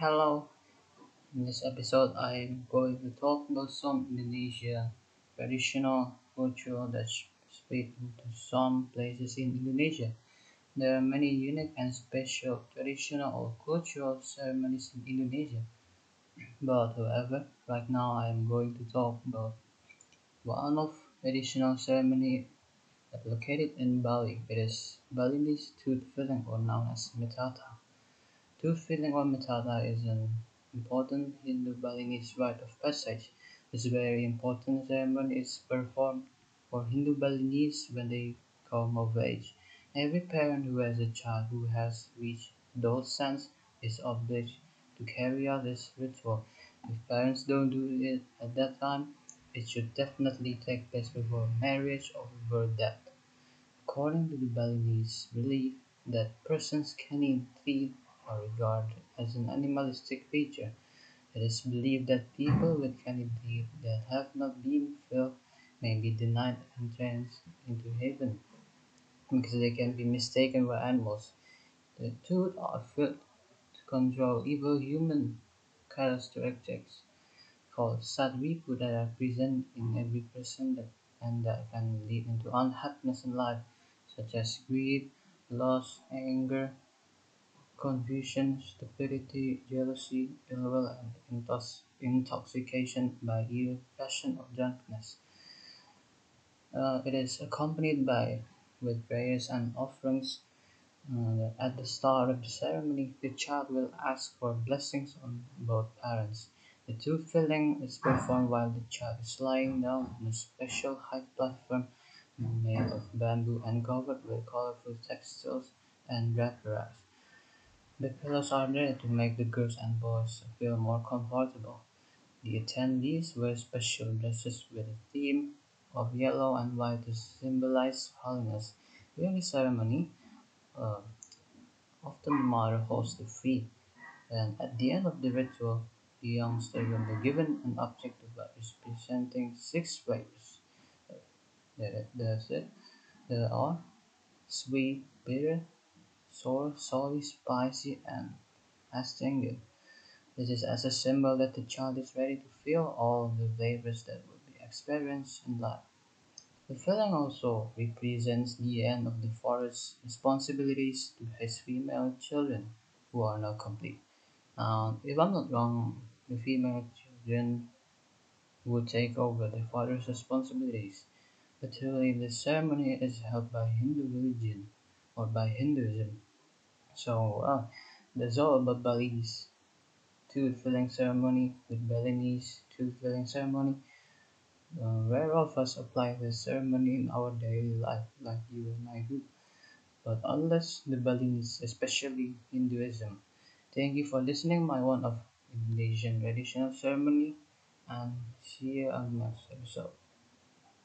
Hello, in this episode I'm going to talk about some Indonesia traditional culture that speak to some places in Indonesia. There are many unique and special traditional or cultural ceremonies in Indonesia. But however, right now I'm going to talk about one of traditional ceremony located in Bali. It is Balinese tooth filling or known as Metatah. Tooth filling or Metatah is an important Hindu Balinese rite of passage. This very important ceremony is performed for Hindu Balinese when they come of age. Every parent who has a child who has reached adult sense is obliged to carry out this ritual. If parents don't do it at that time, it should definitely take place before marriage or before death. According to the Balinese belief that persons canine teeth are regarded as an animalistic creature, it is believed that people with teeth that have not been filled may be denied entrance into heaven because they can be mistaken for animals. The tooth are filled to control evil human characteristics called sadripu that are present in every person that, and that can lead into unhappiness in life such as greed, loss, anger, confusion, stupidity, jealousy, ill will, and intoxication by evil passion or drunkenness. Uh, it is accompanied by with prayers and offerings. Uh, at the start of the ceremony, the child will ask for blessings on both parents. The tooth filling is performed while the child is lying down on a special high platform made of bamboo and covered with colorful textiles and wrappers. The pillows are there to make the girls and boys feel more comfortable. The attendees wear special dresses with a theme of yellow and white to symbolize holiness. During the ceremony, uh, often the mother holds the feet, and at the end of the ritual, the youngster will be given an object representing six flavors. That's it. There are sweet, bitter, sour, salty, spicy, and astringent. This is as a symbol that the child is ready to feel all the flavors that will be experienced in life. The filling also represents the end of the father's responsibilities to his female children, who are now complete. Uh, if I'm not wrong, the female children would take over the father's responsibilities. But truly, the ceremony is held by Hindu religion or by Hinduism. So, uh, all about Bali's tooth filling ceremony with Balinese tooth filling ceremony. Uh, rare of us apply this ceremony in our daily life, like you and I do, but unless the Balinese, especially Hinduism. Thank you for listening my one of Indonesian traditional ceremony, and see you on the next episode.